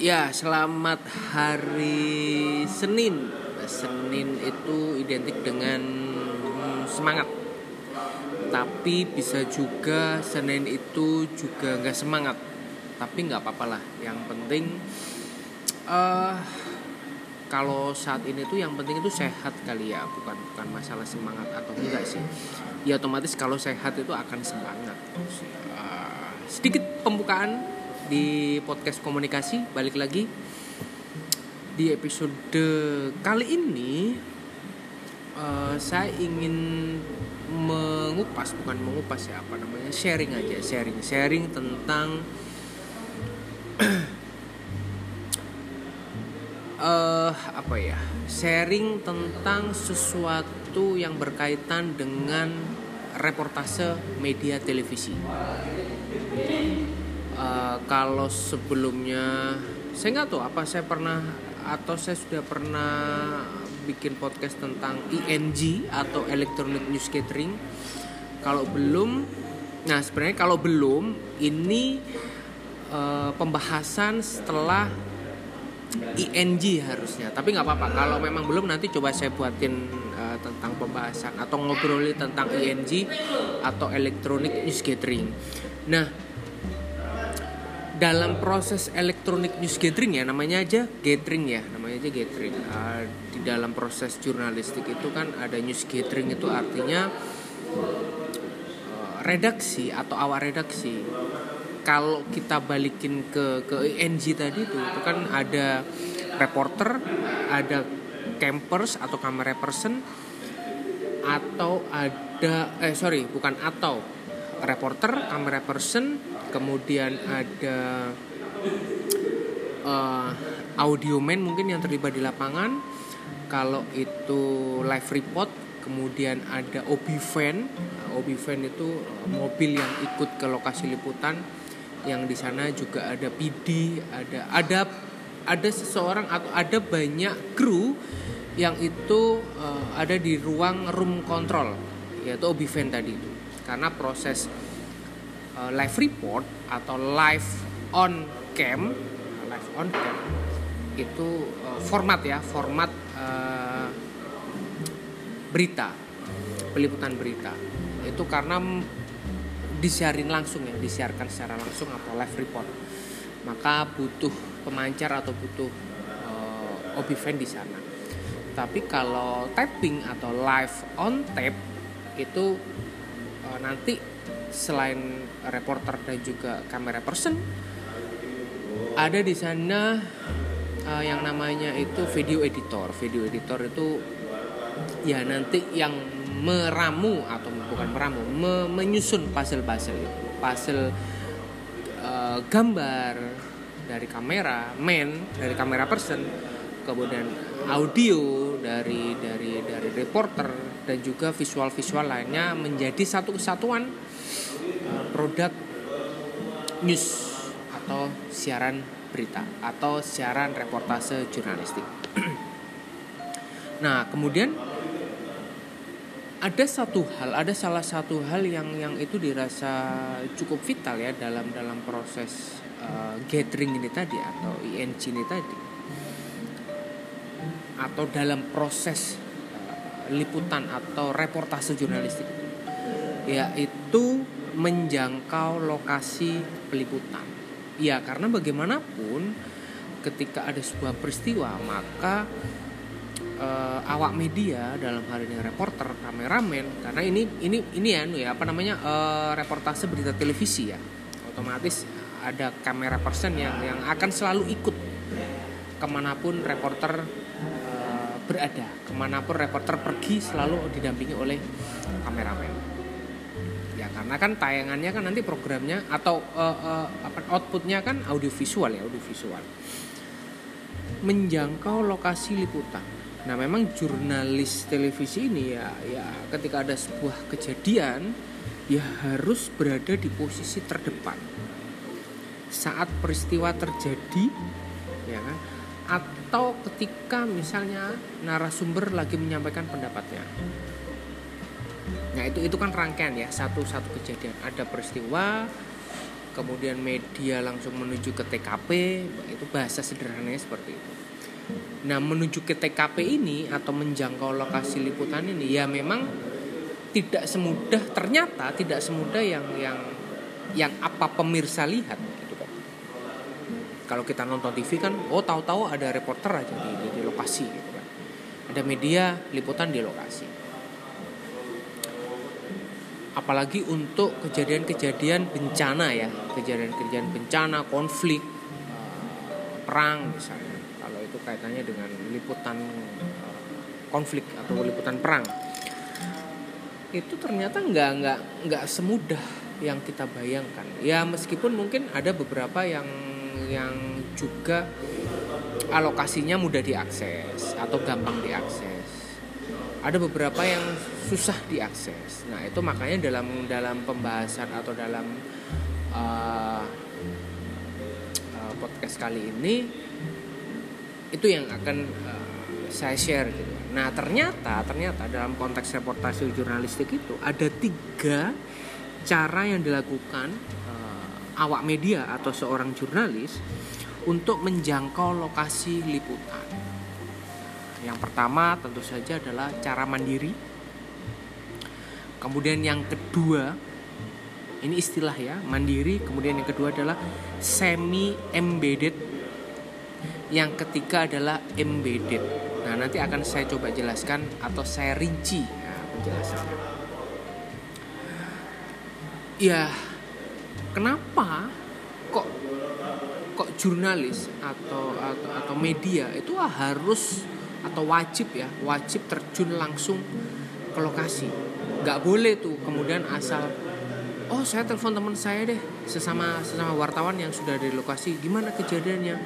Ya, selamat hari Senin. Senin itu identik dengan hmm, semangat. Tapi bisa juga Senin itu juga nggak semangat. Tapi nggak apa-apa lah. Yang penting uh, kalau saat ini tuh yang penting itu sehat kali ya, bukan bukan masalah semangat atau enggak sih. Ya otomatis kalau sehat itu akan semangat. Uh, sedikit pembukaan di podcast komunikasi balik lagi di episode kali ini uh, saya ingin mengupas bukan mengupas ya apa namanya sharing aja sharing sharing tentang uh, apa ya sharing tentang sesuatu yang berkaitan dengan reportase media televisi uh, kalau sebelumnya saya nggak tahu apa saya pernah atau saya sudah pernah bikin podcast tentang ING atau Electronic News Gathering kalau belum nah sebenarnya kalau belum ini uh, pembahasan setelah ING harusnya. Tapi nggak apa-apa kalau memang belum nanti coba saya buatin uh, tentang pembahasan atau ngobrolin tentang ING atau Electronic News Gathering nah dalam proses elektronik news gathering ya namanya aja gathering ya namanya aja gathering. Uh, di dalam proses jurnalistik itu kan ada news gathering itu artinya uh, redaksi atau awal redaksi. Kalau kita balikin ke ke ING tadi itu itu kan ada reporter ada campers atau camera person atau ada eh sorry bukan atau reporter camera person kemudian ada uh, audio man mungkin yang terlibat di lapangan. Kalau itu live report kemudian ada OB van. OB van itu mobil yang ikut ke lokasi liputan. Yang di sana juga ada PD ada ada ada seseorang atau ada banyak kru yang itu uh, ada di ruang room control yaitu OB van tadi. Itu karena proses uh, live report atau live on cam live on cam itu uh, format ya format uh, berita peliputan berita. Itu karena disiarin langsung ya disiarkan secara langsung atau live report. Maka butuh pemancar atau butuh uh, fan di sana. Tapi kalau tapping atau live on tape itu uh, nanti selain reporter dan juga kamera person ada di sana uh, yang namanya itu video editor. Video editor itu ya nanti yang meramu atau bukan meramu me menyusun puzzle puzzle uh, gambar dari kamera man dari kamera person kemudian audio dari dari dari reporter dan juga visual visual lainnya menjadi satu kesatuan uh, produk news atau siaran berita atau siaran reportase jurnalistik. nah kemudian ada satu hal, ada salah satu hal yang yang itu dirasa cukup vital ya dalam dalam proses uh, gathering ini tadi atau ING ini tadi atau dalam proses liputan atau reportase jurnalistik yaitu menjangkau lokasi peliputan. Ya, karena bagaimanapun ketika ada sebuah peristiwa maka uh, awak media dalam hal ini reporter, kameramen karena ini ini ini ya, ya apa namanya uh, reportase berita televisi ya. Otomatis ada kamera person yang yang akan selalu ikut ke mana pun reporter berada. Ke mana pun reporter pergi selalu didampingi oleh kameramen. Ya karena kan tayangannya kan nanti programnya atau uh, uh, outputnya kan audiovisual ya audiovisual. Menjangkau lokasi liputan. Nah memang jurnalis televisi ini ya ya ketika ada sebuah kejadian ya harus berada di posisi terdepan. Saat peristiwa terjadi ya kan atau ketika misalnya narasumber lagi menyampaikan pendapatnya. Nah itu itu kan rangkaian ya satu satu kejadian. Ada peristiwa kemudian media langsung menuju ke TKP itu bahasa sederhananya seperti itu. Nah menuju ke TKP ini atau menjangkau lokasi liputan ini ya memang tidak semudah ternyata tidak semudah yang yang yang apa pemirsa lihat kalau kita nonton TV kan oh tahu-tahu ada reporter aja di, di, di lokasi gitu kan. Ada media liputan di lokasi. Apalagi untuk kejadian-kejadian bencana ya. Kejadian-kejadian bencana konflik eh, perang misalnya. Kalau itu kaitannya dengan liputan eh, konflik atau liputan perang. Itu ternyata nggak nggak nggak semudah yang kita bayangkan. Ya meskipun mungkin ada beberapa yang yang juga alokasinya mudah diakses atau gampang diakses ada beberapa yang susah diakses. Nah itu makanya dalam dalam pembahasan atau dalam uh, uh, podcast kali ini itu yang akan uh, saya share gitu. Nah ternyata ternyata dalam konteks reportasi jurnalistik itu ada tiga cara yang dilakukan awak media atau seorang jurnalis untuk menjangkau lokasi liputan. Yang pertama tentu saja adalah cara mandiri. Kemudian yang kedua ini istilah ya, mandiri. Kemudian yang kedua adalah semi embedded. Yang ketiga adalah embedded. Nah, nanti akan saya coba jelaskan atau saya rinci ya, penjelasannya. Ya, kenapa kok kok jurnalis atau atau, atau media itu harus atau wajib ya wajib terjun langsung ke lokasi? Nggak boleh tuh kemudian asal oh saya telepon teman saya deh sesama sesama wartawan yang sudah di lokasi gimana kejadiannya?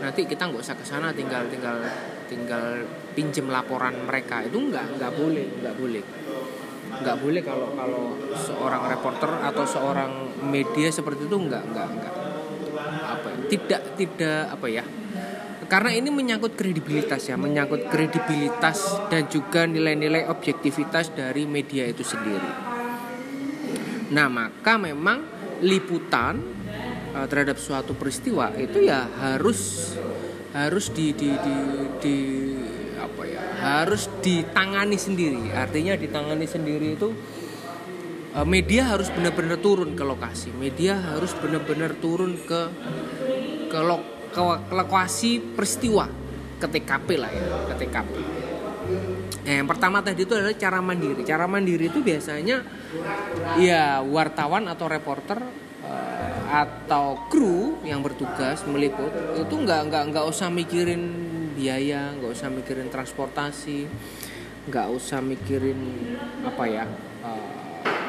Nanti kita nggak usah ke sana tinggal tinggal tinggal pinjem laporan mereka. Itu nggak nggak boleh nggak boleh nggak boleh kalau kalau seorang reporter atau seorang media seperti itu nggak nggak nggak. Apa ya, tidak tidak apa ya? Karena ini menyangkut kredibilitas ya, menyangkut kredibilitas dan juga nilai-nilai objektivitas dari media itu sendiri. Nah, maka memang liputan uh, terhadap suatu peristiwa itu ya harus harus di, di, di, di harus ditangani sendiri. Artinya ditangani sendiri itu uh, media harus benar-benar turun ke lokasi. Media harus benar-benar turun ke ke lok ke, lokasi peristiwa ke TKP lah ya ke TKP Nah, yang pertama tadi itu adalah cara mandiri. Cara mandiri itu biasanya ya wartawan atau reporter uh, atau kru yang bertugas meliput itu nggak nggak nggak usah mikirin biaya, nggak usah mikirin transportasi, nggak usah mikirin apa ya uh,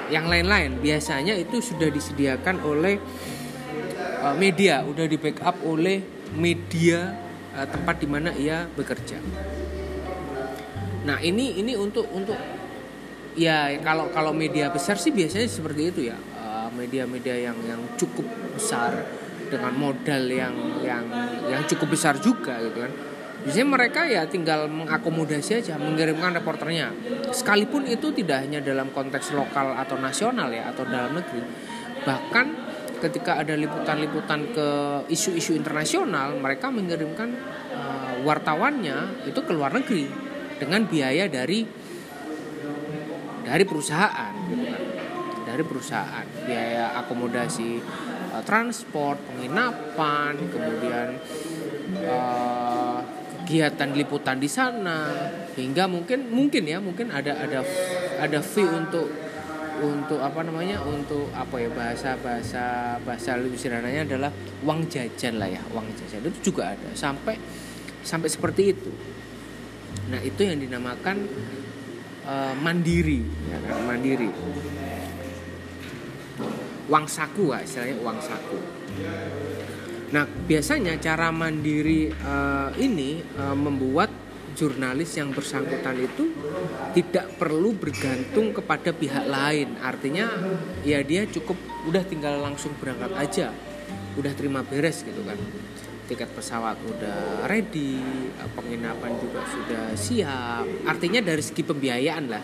yang lain-lain. Biasanya itu sudah disediakan oleh uh, media, udah di backup oleh media uh, tempat di mana ia bekerja. Nah ini ini untuk untuk ya kalau kalau media besar sih biasanya seperti itu ya media-media yang yang cukup besar dengan modal yang yang yang cukup besar juga gitu kan. Biasanya mereka ya tinggal mengakomodasi aja, mengirimkan reporternya. Sekalipun itu tidak hanya dalam konteks lokal atau nasional ya atau dalam negeri. Bahkan ketika ada liputan-liputan ke isu-isu internasional mereka mengirimkan uh, wartawannya itu ke luar negeri dengan biaya dari dari perusahaan gitu kan dari perusahaan biaya akomodasi uh, transport penginapan kemudian kegiatan liputan di sana. Hingga mungkin mungkin ya mungkin ada ada ada fee untuk untuk apa namanya untuk apa ya bahasa bahasa bahasa lebih sederhananya adalah uang jajan lah ya uang jajan. Itu juga ada sampai sampai seperti itu. Nah itu yang dinamakan uh, mandiri. Ya kan? Mandiri. Uang saku lah istilahnya uang saku nah biasanya cara mandiri uh, ini uh, membuat jurnalis yang bersangkutan itu tidak perlu bergantung kepada pihak lain. Artinya ya dia cukup udah tinggal langsung berangkat aja. Udah terima beres gitu kan. Tiket pesawat udah ready, penginapan juga sudah siap. Artinya dari segi pembiayaan lah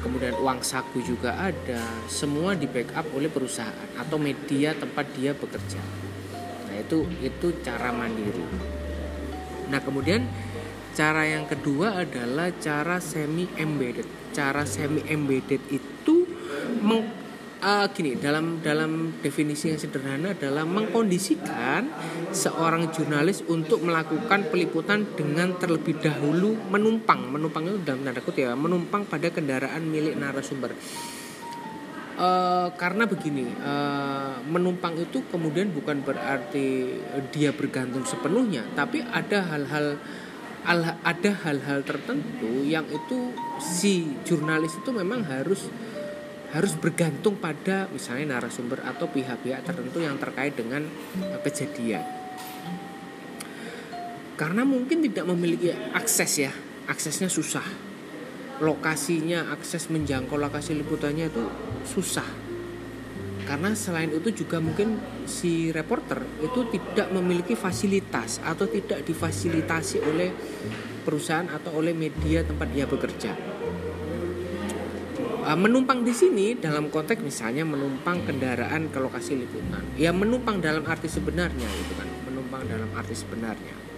kemudian uang saku juga ada, semua di backup oleh perusahaan atau media tempat dia bekerja. Itu itu cara mandiri. Nah kemudian cara yang kedua adalah cara semi embedded. Cara semi embedded itu meng, uh, gini dalam dalam definisi yang sederhana adalah mengkondisikan seorang jurnalis untuk melakukan peliputan dengan terlebih dahulu menumpang menumpang itu dalam tanda kutip ya menumpang pada kendaraan milik narasumber Uh, karena begini uh, menumpang itu kemudian bukan berarti dia bergantung sepenuhnya tapi ada hal-hal ada hal-hal tertentu yang itu si jurnalis itu memang harus harus bergantung pada misalnya narasumber atau pihak-pihak tertentu yang terkait dengan eh, kejadian. Karena mungkin tidak memiliki akses ya, aksesnya susah. Lokasinya, akses menjangkau lokasi liputannya itu susah. Karena selain itu juga mungkin si reporter itu tidak memiliki fasilitas atau tidak difasilitasi oleh perusahaan atau oleh media tempat dia bekerja Uh, menumpang di sini dalam konteks misalnya menumpang kendaraan ke lokasi liputan. Ya menumpang dalam arti sebenarnya gitu kan, menumpang dalam arti sebenarnya.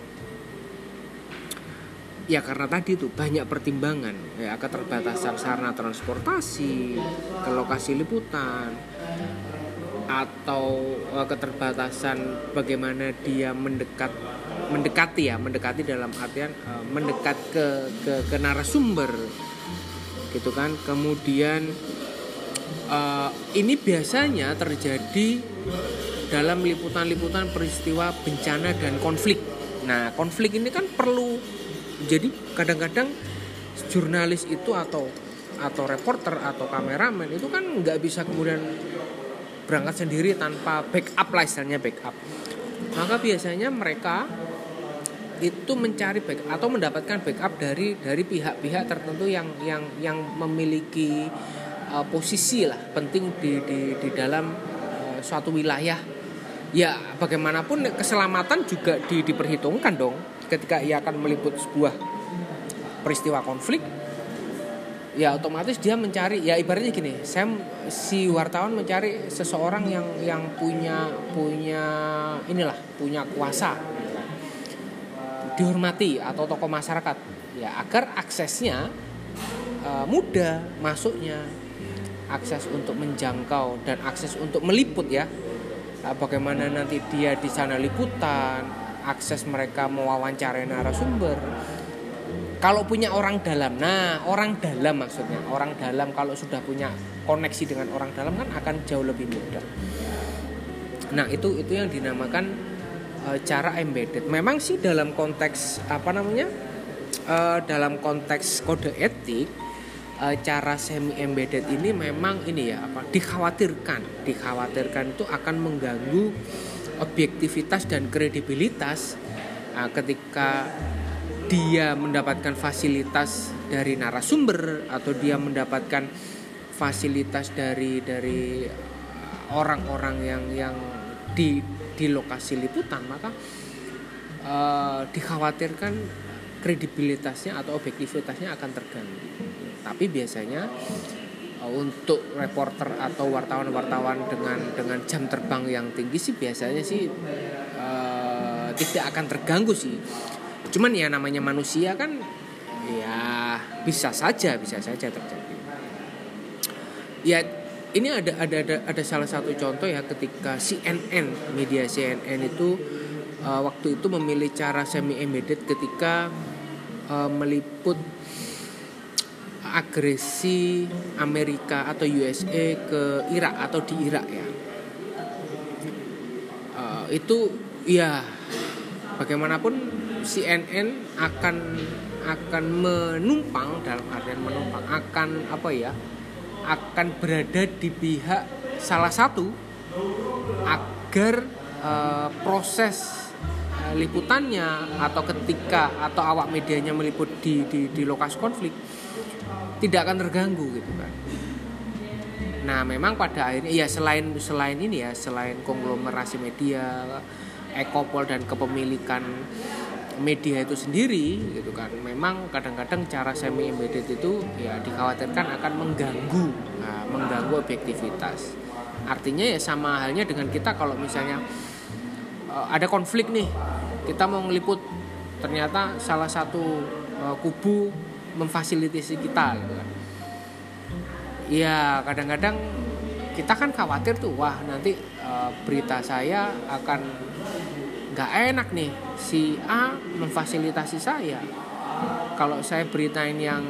Ya karena tadi itu banyak pertimbangan ya keterbatasan sarana transportasi ke lokasi liputan atau uh, keterbatasan bagaimana dia mendekat mendekati ya mendekati dalam artian uh, mendekat ke ke, ke narasumber gitu kan. Kemudian uh, ini biasanya terjadi dalam liputan-liputan peristiwa bencana dan konflik. Nah konflik ini kan perlu jadi kadang-kadang jurnalis itu atau atau reporter atau kameramen itu kan nggak bisa kemudian berangkat sendiri tanpa backup lah istilahnya backup. Maka biasanya mereka itu mencari back atau mendapatkan backup dari dari pihak-pihak tertentu yang yang yang memiliki uh, posisi lah penting di di di dalam uh, suatu wilayah. Ya bagaimanapun keselamatan juga di, diperhitungkan dong ketika ia akan meliput sebuah peristiwa konflik ya otomatis dia mencari ya ibaratnya gini saya si wartawan mencari seseorang yang yang punya punya inilah punya kuasa dihormati atau tokoh masyarakat ya agar aksesnya uh, mudah masuknya akses untuk menjangkau dan akses untuk meliput ya uh, bagaimana nanti dia di sana liputan akses mereka mewawancarai narasumber kalau punya orang dalam nah orang dalam maksudnya orang dalam kalau sudah punya koneksi dengan orang dalam kan akan jauh lebih mudah nah itu itu yang dinamakan uh, cara embedded. Memang sih dalam konteks apa namanya? Uh, dalam konteks kode etik uh, cara semi embedded ini memang ini ya apa dikhawatirkan dikhawatirkan itu akan mengganggu objektivitas dan kredibilitas uh, ketika dia mendapatkan fasilitas dari narasumber atau dia mendapatkan fasilitas dari dari orang-orang yang yang di di lokasi liputan maka uh, dikhawatirkan kredibilitasnya atau objektivitasnya akan terganggu. Tapi biasanya untuk reporter atau wartawan-wartawan dengan dengan jam terbang yang tinggi sih biasanya sih uh, tidak akan terganggu sih. Cuman ya namanya manusia kan ya bisa saja bisa saja terjadi. Ya ini ada ada ada ada salah satu contoh ya ketika CNN media CNN itu uh, waktu itu memilih cara semi embedded ketika uh, meliput agresi Amerika atau USA ke Irak atau di Irak ya. Uh, itu ya bagaimanapun CNN akan akan menumpang dalam artian menumpang akan apa ya akan berada di pihak salah satu agar uh, proses uh, liputannya atau ketika atau awak medianya meliput di, di di lokasi konflik tidak akan terganggu gitu kan. Nah, memang pada akhirnya ya selain selain ini ya, selain konglomerasi media, ekopol dan kepemilikan media itu sendiri gitu kan memang kadang-kadang cara semi embedded itu ya dikhawatirkan akan mengganggu nah, mengganggu objektivitas artinya ya sama halnya dengan kita kalau misalnya uh, ada konflik nih kita mau ngeliput ternyata salah satu uh, kubu memfasilitasi kita gitu kan. Ya kadang-kadang kita kan khawatir tuh wah nanti uh, berita saya akan nggak enak nih. Si A memfasilitasi saya. Kalau saya beritain yang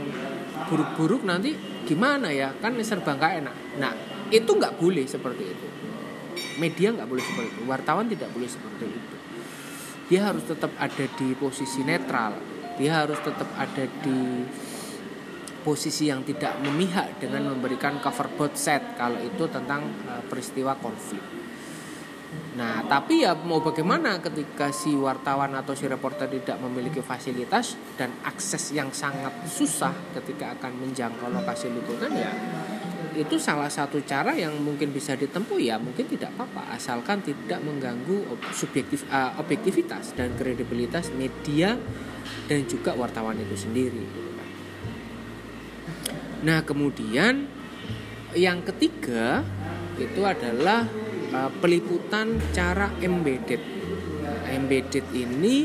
buruk-buruk nanti gimana ya? Kan serba nggak enak. Nah itu nggak boleh seperti itu. Media nggak boleh seperti itu. Wartawan tidak boleh seperti itu. Dia harus tetap ada di posisi netral dia harus tetap ada di posisi yang tidak memihak dengan memberikan cover both set kalau itu tentang uh, peristiwa konflik. Nah, tapi ya mau bagaimana ketika si wartawan atau si reporter tidak memiliki fasilitas dan akses yang sangat susah ketika akan menjangkau lokasi liputan ya itu salah satu cara yang mungkin bisa ditempuh ya mungkin tidak apa-apa asalkan tidak mengganggu subjektif uh, objektivitas dan kredibilitas media dan juga wartawan itu sendiri. Nah, kemudian yang ketiga itu adalah uh, peliputan cara embedded. embedded ini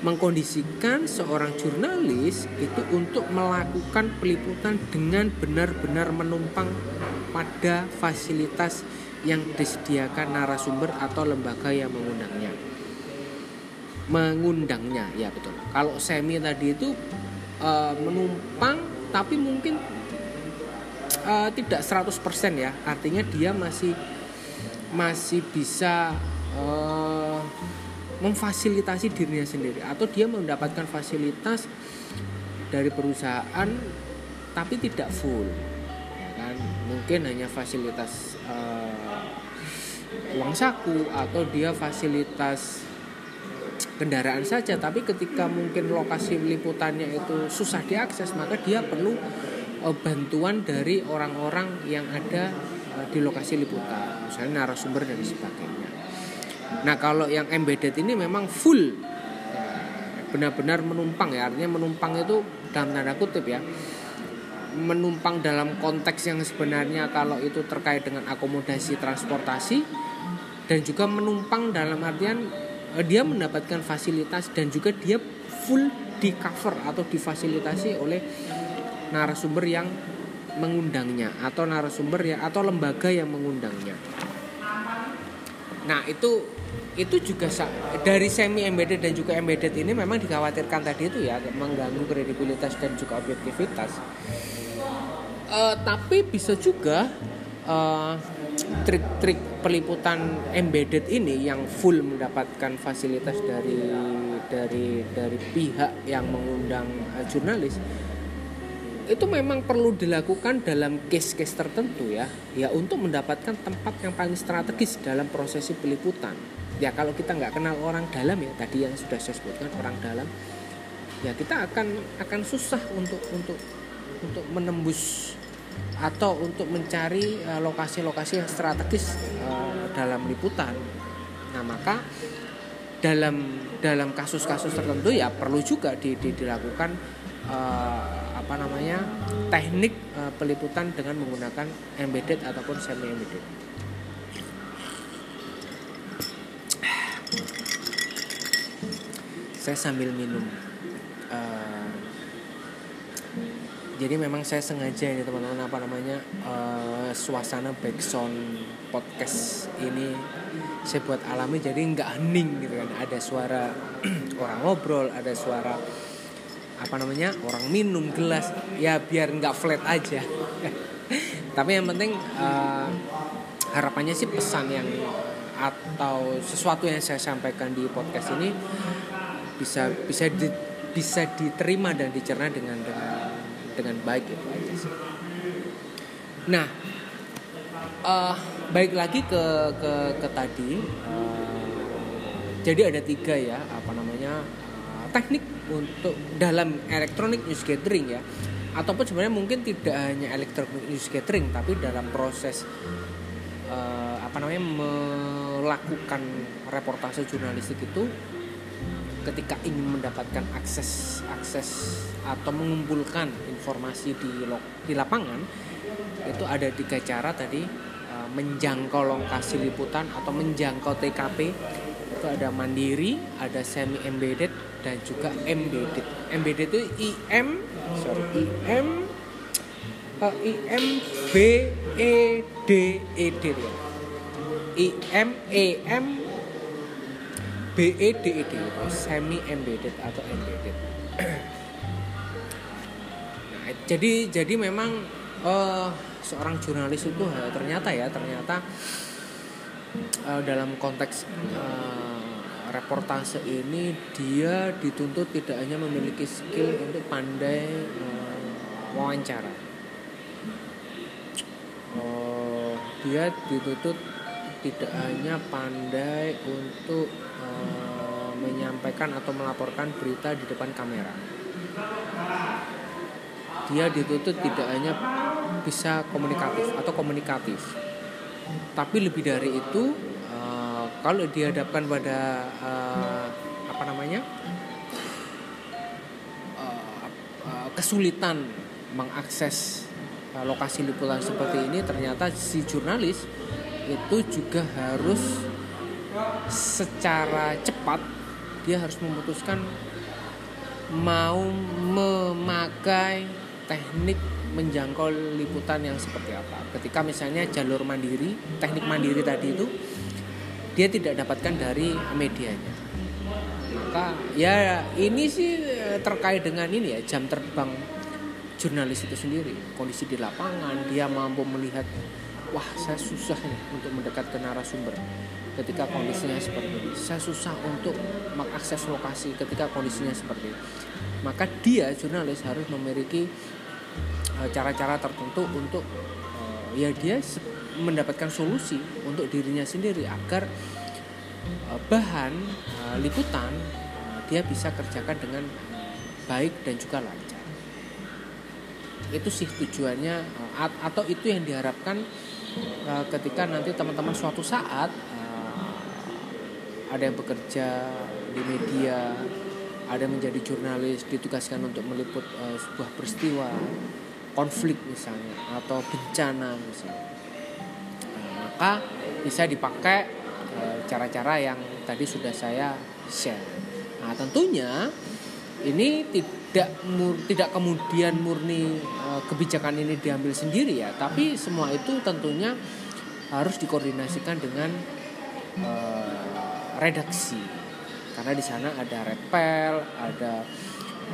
mengkondisikan seorang jurnalis itu untuk melakukan peliputan dengan benar-benar menumpang pada fasilitas yang disediakan narasumber atau lembaga yang mengundangnya. Mengundangnya, ya betul. Kalau semi tadi itu uh, menumpang tapi mungkin uh, tidak 100% ya artinya dia masih masih bisa uh, memfasilitasi dirinya sendiri atau dia mendapatkan fasilitas dari perusahaan tapi tidak full ya kan mungkin hanya fasilitas uh, uang saku atau dia fasilitas kendaraan saja tapi ketika mungkin lokasi liputannya itu susah diakses maka dia perlu uh, bantuan dari orang-orang yang ada uh, di lokasi liputan, misalnya narasumber dan sebagainya. Nah kalau yang embedded ini memang full benar-benar menumpang ya artinya menumpang itu dalam tanda kutip ya menumpang dalam konteks yang sebenarnya kalau itu terkait dengan akomodasi transportasi dan juga menumpang dalam artian eh, dia mendapatkan fasilitas dan juga dia full di cover atau difasilitasi oleh narasumber yang mengundangnya atau narasumber ya atau lembaga yang mengundangnya. Nah, itu itu juga dari semi embedded dan juga embedded ini memang dikhawatirkan tadi itu ya mengganggu kredibilitas dan juga objektivitas. Uh, tapi bisa juga uh, trik-trik peliputan embedded ini yang full mendapatkan fasilitas dari dari dari pihak yang mengundang uh, jurnalis itu memang perlu dilakukan dalam case-case tertentu ya ya untuk mendapatkan tempat yang paling strategis dalam prosesi peliputan ya kalau kita nggak kenal orang dalam ya tadi yang sudah saya sebutkan orang dalam ya kita akan akan susah untuk untuk untuk menembus atau untuk mencari eh, lokasi-lokasi yang strategis uh, dalam liputan nah maka dalam dalam kasus-kasus tertentu ya perlu juga di, di, dilakukan uh, apa namanya teknik uh, peliputan dengan menggunakan embedded ataupun semi embedded. Saya sambil minum. Uh, jadi memang saya sengaja ini teman-teman apa namanya uh, suasana background podcast ini saya buat alami jadi nggak hening gitu kan ada suara orang ngobrol ada suara apa namanya orang minum gelas ya biar nggak flat aja tapi yang penting uh, harapannya sih pesan yang atau sesuatu yang saya sampaikan di podcast ini bisa bisa di, bisa diterima dan dicerna dengan dengan dengan baik itu aja sih. Nah, uh, baik lagi ke ke ke tadi. Uh, jadi ada tiga ya apa namanya uh, teknik untuk dalam electronic news gathering ya ataupun sebenarnya mungkin tidak hanya electronic news gathering tapi dalam proses uh, apa namanya melakukan reportase jurnalistik itu ketika ingin mendapatkan akses akses atau mengumpulkan informasi di di lapangan itu ada tiga cara tadi uh, menjangkau lokasi liputan atau menjangkau TKP itu ada mandiri, ada semi embedded dan juga embedded. Embedded itu IM sorry IM uh, IM B E D E D ya. IM E D E D itu semi embedded atau embedded. nah, jadi jadi memang uh, seorang jurnalis itu uh, ternyata ya ternyata uh, dalam konteks uh, reportase ini dia dituntut tidak hanya memiliki skill untuk pandai uh, wawancara. Uh, dia dituntut tidak hanya pandai untuk menyampaikan atau melaporkan berita di depan kamera. Dia dituntut tidak hanya bisa komunikatif atau komunikatif, tapi lebih dari itu uh, kalau dihadapkan pada uh, apa namanya uh, kesulitan mengakses lokasi liputan seperti ini, ternyata si jurnalis itu juga harus secara cepat dia harus memutuskan mau memakai teknik menjangkau liputan yang seperti apa. Ketika misalnya jalur mandiri, teknik mandiri tadi itu dia tidak dapatkan dari medianya. Maka ya ini sih terkait dengan ini ya jam terbang jurnalis itu sendiri, kondisi di lapangan, dia mampu melihat wah saya susah nih untuk mendekat ke narasumber ketika kondisinya seperti ini. Saya susah untuk mengakses lokasi ketika kondisinya seperti ini. Maka dia jurnalis harus memiliki eh, cara-cara tertentu untuk uh, ya dia mendapatkan solusi untuk dirinya sendiri agar uh, bahan liputan dia bisa kerjakan dengan baik dan juga lancar. Itu sih tujuannya atau itu yang diharapkan ketika nanti teman-teman suatu saat ada yang bekerja di media ada yang menjadi jurnalis ditugaskan untuk meliput uh, sebuah peristiwa konflik misalnya atau bencana misalnya. Nah, maka bisa dipakai cara-cara uh, yang tadi sudah saya share. Nah tentunya ini tidak mur, tidak kemudian murni uh, kebijakan ini diambil sendiri ya, tapi semua itu tentunya harus dikoordinasikan dengan uh, redaksi. Karena di sana ada redpel, ada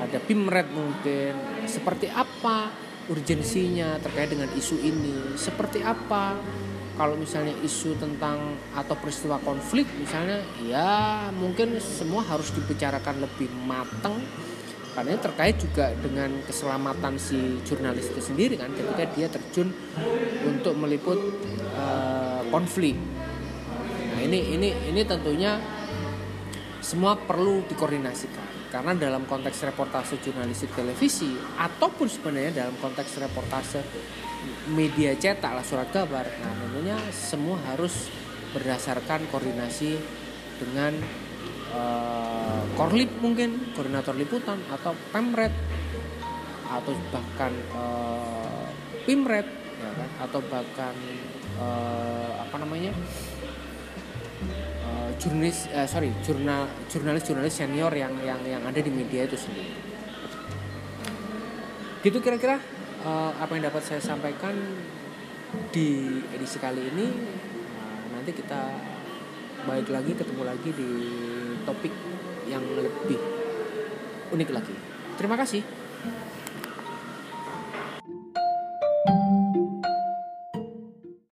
ada pimret mungkin. Seperti apa urgensinya terkait dengan isu ini? Seperti apa kalau misalnya isu tentang atau peristiwa konflik misalnya ya mungkin semua harus dibicarakan lebih matang karena ini terkait juga dengan keselamatan si jurnalis itu sendiri kan ketika dia terjun untuk meliput uh, konflik ini ini ini tentunya semua perlu dikoordinasikan. Karena dalam konteks reportase jurnalistik televisi ataupun sebenarnya dalam konteks reportase media cetak lah surat kabar nah tentunya semua harus berdasarkan koordinasi dengan uh, korlip mungkin koordinator liputan atau pemret atau bahkan uh, pimret ya kan? Atau bahkan uh, apa namanya jurnalis uh, sorry jurnal jurnalis jurnalis senior yang yang yang ada di media itu sendiri. Gitu kira-kira uh, apa yang dapat saya sampaikan di edisi kali ini. Uh, nanti kita balik lagi ketemu lagi di topik yang lebih unik lagi. Terima kasih